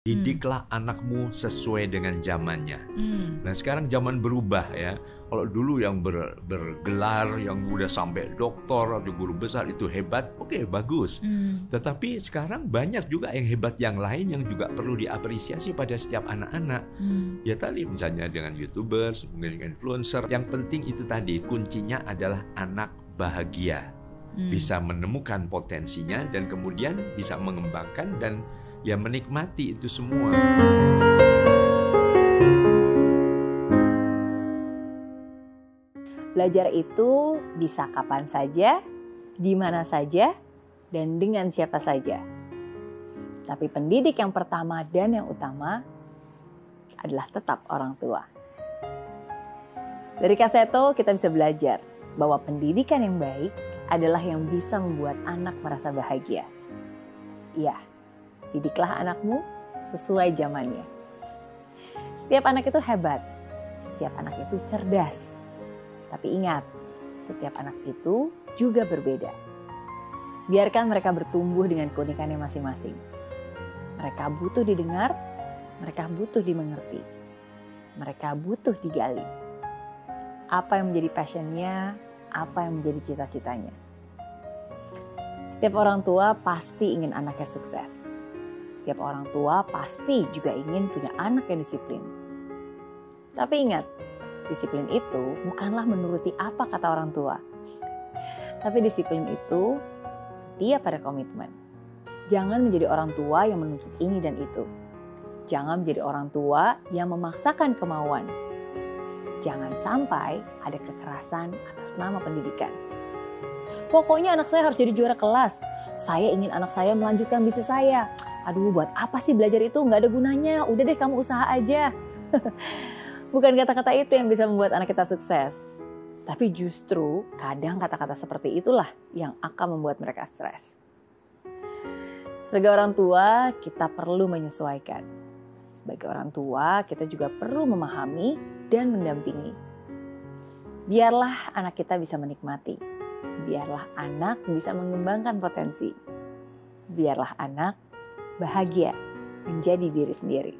Didiklah anakmu sesuai dengan zamannya. Hmm. Nah sekarang zaman berubah ya. Kalau dulu yang ber- bergelar, yang udah sampai doktor atau guru besar itu hebat, oke bagus. Hmm. Tetapi sekarang banyak juga yang hebat yang lain yang juga perlu diapresiasi pada setiap anak-anak. Hmm. Ya tadi misalnya dengan youtubers, mungkin influencer. Yang penting itu tadi kuncinya adalah anak bahagia, Hmm. bisa menemukan potensinya dan kemudian bisa mengembangkan dan ya menikmati itu semua. Belajar itu bisa kapan saja, di mana saja, dan dengan siapa saja. Tapi pendidik yang pertama dan yang utama adalah tetap orang tua. Dari Kaseto kita bisa belajar bahwa pendidikan yang baik adalah yang bisa membuat anak merasa bahagia. Iya, didiklah anakmu sesuai zamannya. Setiap anak itu hebat, setiap anak itu cerdas. Tapi ingat, setiap anak itu juga berbeda. Biarkan mereka bertumbuh dengan keunikannya masing-masing. Mereka butuh didengar, mereka butuh dimengerti, mereka butuh digali. Apa yang menjadi passionnya, apa yang menjadi cita-citanya. Setiap orang tua pasti ingin anaknya sukses. Setiap orang tua pasti juga ingin punya anak yang disiplin. Tapi ingat, disiplin itu bukanlah menuruti apa kata orang tua. Tapi disiplin itu setia pada komitmen. Jangan menjadi orang tua yang menuntut ini dan itu. Jangan menjadi orang tua yang memaksakan kemauan. Jangan sampai ada kekerasan atas nama pendidikan. Pokoknya anak saya harus jadi juara kelas. Saya ingin anak saya melanjutkan bisnis saya. Aduh, buat apa sih belajar itu? Nggak ada gunanya. Udah deh kamu usaha aja. Bukan kata-kata itu yang bisa membuat anak kita sukses. Tapi justru kadang kata-kata seperti itulah yang akan membuat mereka stres. Sebagai orang tua, kita perlu menyesuaikan. Sebagai orang tua, kita juga perlu memahami dan mendampingi. Biarlah anak kita bisa menikmati. Biarlah anak bisa mengembangkan potensi. Biarlah anak bahagia menjadi diri sendiri.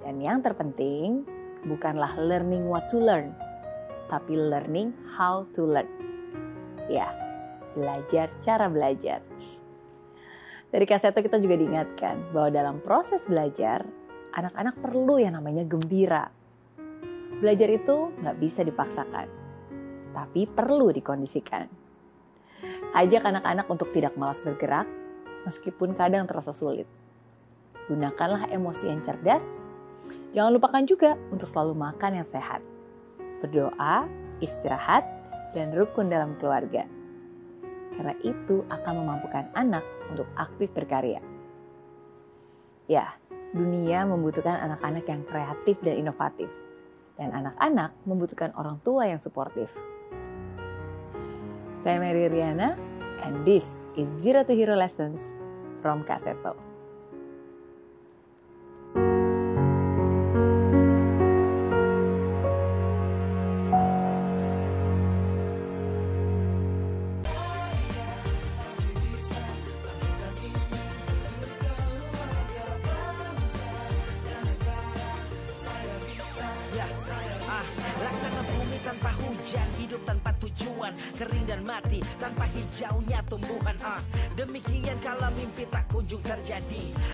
Dan yang terpenting bukanlah learning what to learn, tapi learning how to learn. Ya, belajar cara belajar. Dari kaseto kita juga diingatkan bahwa dalam proses belajar, anak-anak perlu yang namanya gembira. Belajar itu nggak bisa dipaksakan, tapi perlu dikondisikan. Ajak anak-anak untuk tidak malas bergerak, meskipun kadang terasa sulit. Gunakanlah emosi yang cerdas. Jangan lupakan juga untuk selalu makan yang sehat. Berdoa, istirahat, dan rukun dalam keluarga. Karena itu akan memampukan anak untuk aktif berkarya. Ya, dunia membutuhkan anak-anak yang kreatif dan inovatif. Dan anak-anak membutuhkan orang tua yang suportif. Saya Mary Riana, and this is Zero to Hero Lessons from Kaseto. Ya, ah, laksana bumi tanpa hujan, hidup tanpa mati tanpa hijaunya tumbuhan. Ah, demikian kalau mimpi tak kunjung terjadi.